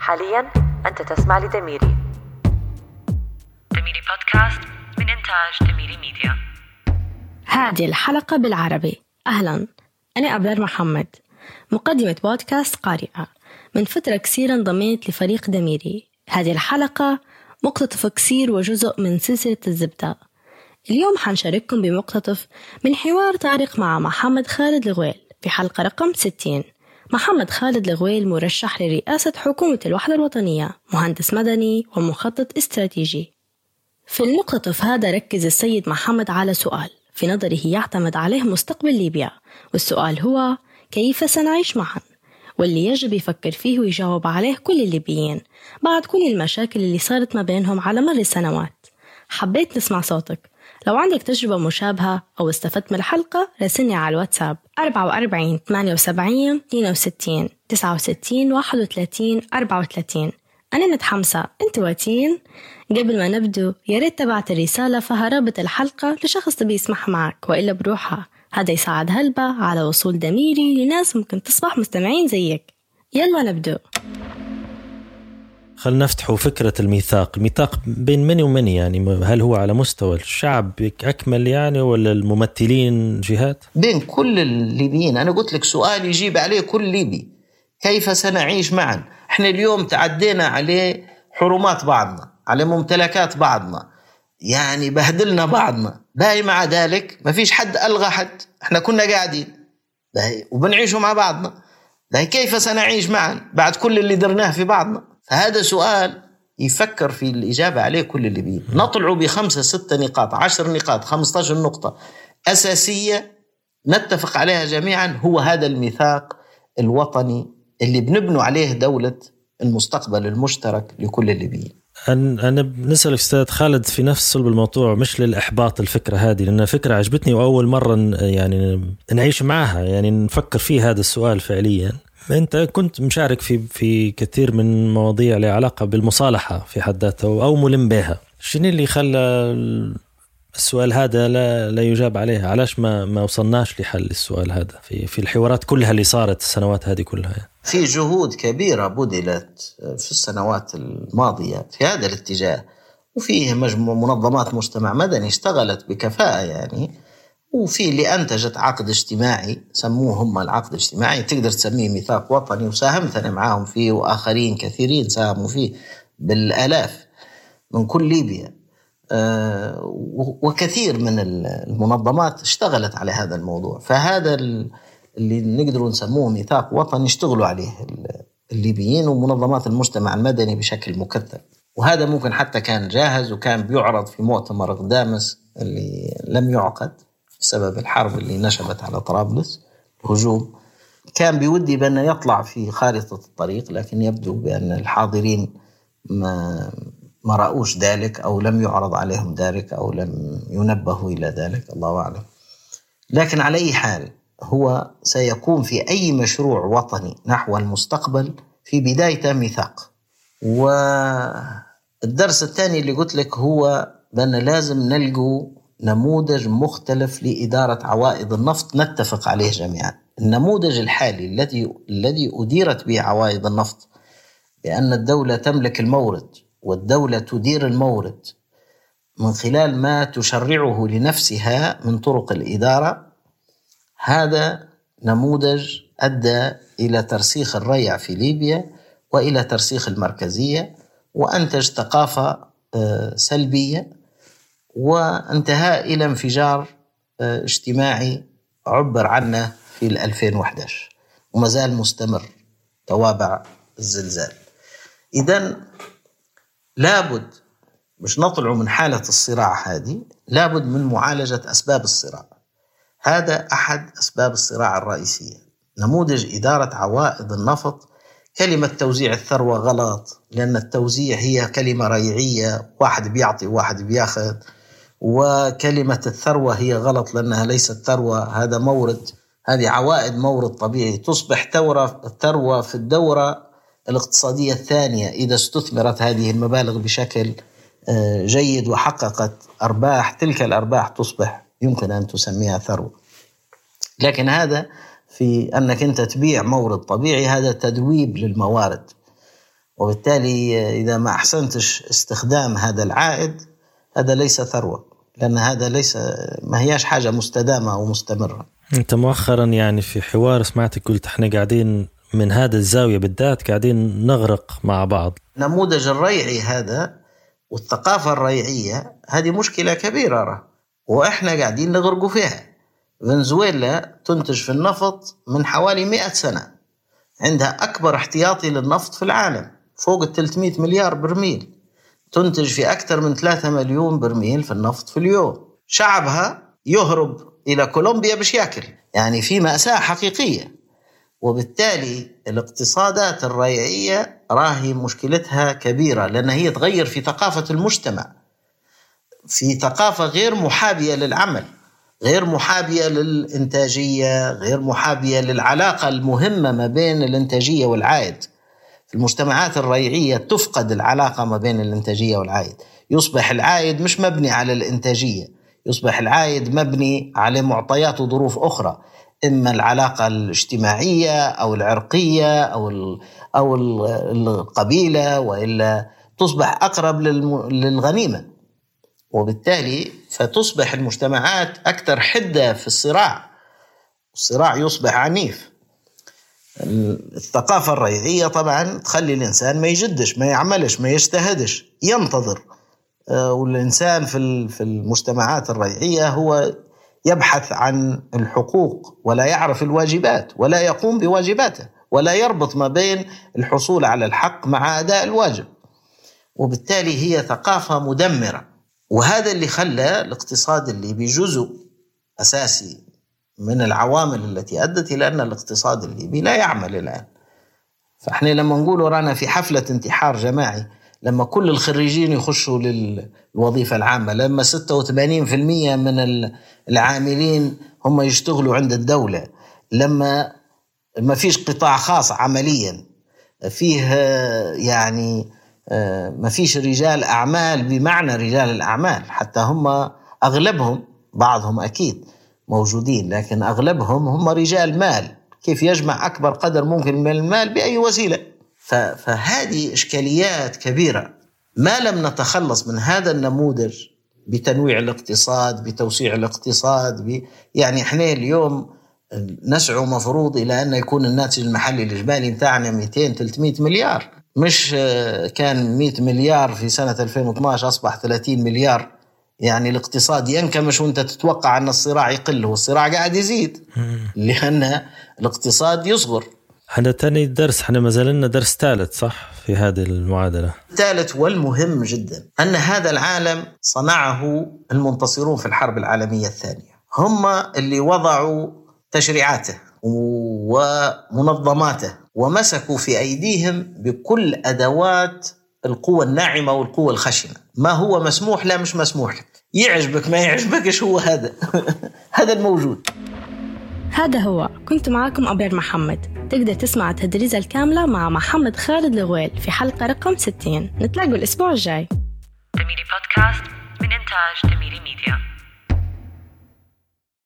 حاليا أنت تسمع لدميري دميري بودكاست من إنتاج دميري ميديا. هذه الحلقة بالعربي. أهلا. أنا أبرار محمد. مقدمة بودكاست قارئة. من فترة كثيرة انضميت لفريق دميري هذه الحلقة مقتطف كثير وجزء من سلسلة الزبدة. اليوم حنشارككم بمقتطف من حوار طارق مع محمد خالد الغويل في حلقة رقم 60 محمد خالد الغويل مرشح لرئاسة حكومة الوحدة الوطنية مهندس مدني ومخطط استراتيجي. في المقتطف هذا ركز السيد محمد على سؤال في نظره يعتمد عليه مستقبل ليبيا والسؤال هو كيف سنعيش معا؟ واللي يجب يفكر فيه ويجاوب عليه كل الليبيين بعد كل المشاكل اللي صارت ما بينهم على مر السنوات. حبيت نسمع صوتك. لو عندك تجربة مشابهة أو استفدت من الحلقة راسلني على الواتساب. 44 78 62 69 31 34 أنا متحمسة أنت واتين. قبل ما نبدو يا ريت تبعت الرسالة فيها رابط الحلقة لشخص تبي يسمعها معك وإلا بروحها. هذا يساعد هلبة على وصول دميري لناس ممكن تصبح مستمعين زيك. يلا نبدو. خلينا نفتحوا فكرة الميثاق. الميثاق بين من ومن يعني هل هو على مستوى الشعب أكمل يعني ولا الممثلين جهات؟ بين كل الليبيين. أنا قلت لك سؤال يجيب عليه كل ليبي. كيف سنعيش معا؟ إحنا اليوم تعدينا عليه حرمات بعضنا على ممتلكات بعضنا. يعني بهدلنا بعضنا. باقي مع ذلك؟ ما فيش حد ألغى حد. إحنا كنا قاعدين. باقي وبنعيشوا مع بعضنا. كيف سنعيش معا؟ بعد كل اللي درناه في بعضنا. فهذا سؤال يفكر في الإجابة عليه كل اللي بيه نطلعوا بخمسة ستة نقاط عشر نقاط خمسة عشر نقطة. أساسية نتفق عليها جميعا هو هذا الميثاق الوطني اللي بنبنوا عليه دولة المستقبل المشترك لكل الليبيين أنا أنا بنسألك أستاذ خالد في نفس صلب الموضوع مش للإحباط الفكرة هذه لأنها فكرة عجبتني وأول مرة يعني نعيش معها يعني نفكر في هذا السؤال فعليا. أنت كنت مشارك في في كثير من مواضيع لها علاقة بالمصالحة في حد ذاتها أو ملم بها. شنو اللي خلى السؤال هذا لا لا يجاب عليه علاش ما ما وصلناش لحل السؤال هذا في في الحوارات كلها اللي صارت السنوات هذه كلها؟ في جهود كبيرة بذلت في السنوات الماضية في هذا الاتجاه وفيه منظمات مجتمع مدني اشتغلت بكفاءة يعني. وفي اللي أنتجت عقد اجتماعي سموه هم العقد الاجتماعي تقدر تسميه ميثاق وطني وساهمت أنا معاهم فيه وآخرين كثيرين ساهموا فيه بالآلاف من كل ليبيا. أه وكثير من المنظمات اشتغلت على هذا الموضوع. فهذا اللي نقدر نسموه ميثاق وطني اشتغلوا عليه الليبيين ومنظمات المجتمع المدني بشكل مكثف. وهذا ممكن حتى كان جاهز وكان بيعرض في مؤتمر قدامس اللي لم يعقد. بسبب الحرب اللي نشبت على طرابلس. الهجوم كان بودي بأن يطلع في خارطة الطريق لكن يبدو بأن الحاضرين ما ما رأوش ذلك أو لم يعرض عليهم ذلك أو لم ينبهوا إلى ذلك الله أعلم. لكن على أي حال هو سيكون في أي مشروع وطني نحو المستقبل في بدايته ميثاق. والدرس الثاني اللي قلت لك هو بأن لازم نلقوا نموذج مختلف لإدارة عوائد النفط نتفق عليه جميعا. النموذج الحالي الذي الذي أديرت به عوائد النفط بأن الدولة تملك المورد والدولة تدير المورد من خلال ما تشرعه لنفسها من طرق الإدارة هذا نموذج أدى إلى ترسيخ الريع في ليبيا وإلى ترسيخ المركزية وأنتج ثقافة سلبية وانتهاء إلى انفجار اجتماعي عبر عنه في 2011 وما زال مستمر توابع الزلزال. إذا لابد مش نطلع من حالة الصراع هذه لابد من معالجة أسباب الصراع. هذا أحد أسباب الصراع الرئيسية. نموذج إدارة عوائد النفط كلمة توزيع الثروة غلط لأن التوزيع هي كلمة ريعية واحد بيعطي واحد بيأخذ. وكلمة الثروة هي غلط لأنها ليست ثروة هذا مورد هذه عوائد مورد طبيعي. تصبح ثورة ثروة في الدورة الاقتصادية الثانية إذا استثمرت هذه المبالغ بشكل جيد وحققت أرباح. تلك الأرباح تصبح يمكن أن تسميها ثروة. لكن هذا في أنك أنت تبيع مورد طبيعي هذا تدويب للموارد. وبالتالي إذا ما أحسنتش استخدام هذا العائد هذا ليس ثروة. لأن هذا ليس ما هياش حاجة مستدامة أو مستمرة. أنت مؤخرا يعني في حوار سمعتك قلت إحنا قاعدين من هذا الزاوية بالذات قاعدين نغرق مع بعض. نموذج الريعي هذا والثقافة الريعية هذه مشكلة كبيرة راه وإحنا قاعدين نغرقوا فيها. فنزويلا تنتج في النفط من حوالي 100 سنة. عندها أكبر احتياطي للنفط في العالم فوق ال 300 مليار برميل. تنتج في أكثر من 3 مليون برميل في النفط في اليوم. شعبها يهرب إلى كولومبيا باش ياكل يعني في مأساة حقيقية. وبالتالي الاقتصادات الريعية راهي مشكلتها كبيرة لأن هي تغير في ثقافة المجتمع في ثقافة غير محابية للعمل غير محابية للإنتاجية غير محابية للعلاقة المهمة ما بين الإنتاجية والعائد. المجتمعات الريعية تفقد العلاقة ما بين الإنتاجية والعائد يصبح العائد مش مبني على الإنتاجية يصبح العائد مبني على معطيات وظروف أخرى. إما العلاقة الاجتماعية أو العرقية أو أو القبيلة وإلا تصبح أقرب للغنيمة. وبالتالي فتصبح المجتمعات أكثر حدة في الصراع. الصراع يصبح عنيف. الثقافة الريعية طبعا تخلي الإنسان ما يجدش ما يعملش ما يجتهدش ينتظر. آه، والإنسان في المجتمعات الريعية هو يبحث عن الحقوق ولا يعرف الواجبات ولا يقوم بواجباته ولا يربط ما بين الحصول على الحق مع أداء الواجب. وبالتالي هي ثقافة مدمرة. وهذا اللي خلى الاقتصاد الليبي جزء أساسي من العوامل التي أدت إلى أن الاقتصاد الليبي لا يعمل الآن. فإحنا لما نقول رانا في حفلة انتحار جماعي لما كل الخريجين يخشوا للوظيفة العامة لما 86% من العاملين هم يشتغلوا عند الدولة لما ما فيش قطاع خاص عمليا فيه يعني ما فيش رجال أعمال بمعنى رجال الأعمال حتى هم أغلبهم بعضهم أكيد موجودين لكن أغلبهم هم رجال مال. كيف يجمع أكبر قدر ممكن من المال بأي وسيلة؟ فهذه إشكاليات كبيرة. ما لم نتخلص من هذا النموذج بتنويع الاقتصاد بتوسيع الاقتصاد ب... يعني إحنا اليوم نسعى مفروض إلى أن يكون الناتج المحلي الإجمالي بتاعنا 200 300 مليار. مش كان 100 مليار في سنة 2012 أصبح 30 مليار. يعني الاقتصاد ينكمش وانت تتوقع ان الصراع يقل والصراع قاعد يزيد. لأن الاقتصاد يصغر. إحنا تاني درس إحنا ما زلنا درس ثالث صح؟ في هذه المعادلة. الثالث والمهم جدا أن هذا العالم صنعه المنتصرون في الحرب العالمية الثانية. هم اللي وضعوا تشريعاته ومنظماته ومسكوا في أيديهم بكل أدوات القوة الناعمة والقوة الخشنة. ما هو مسموح؟ لا مش مسموح. لك يعجبك ما يعجبكش هو هذا؟ هذا الموجود. هذا هو. كنت معكم أبير محمد. تقدر تسمع التدريزة الكاملة مع محمد خالد الغويل في حلقة رقم 60 نتلاقوا الأسبوع الجاي. دميري بودكاست من إنتاج دميري ميديا.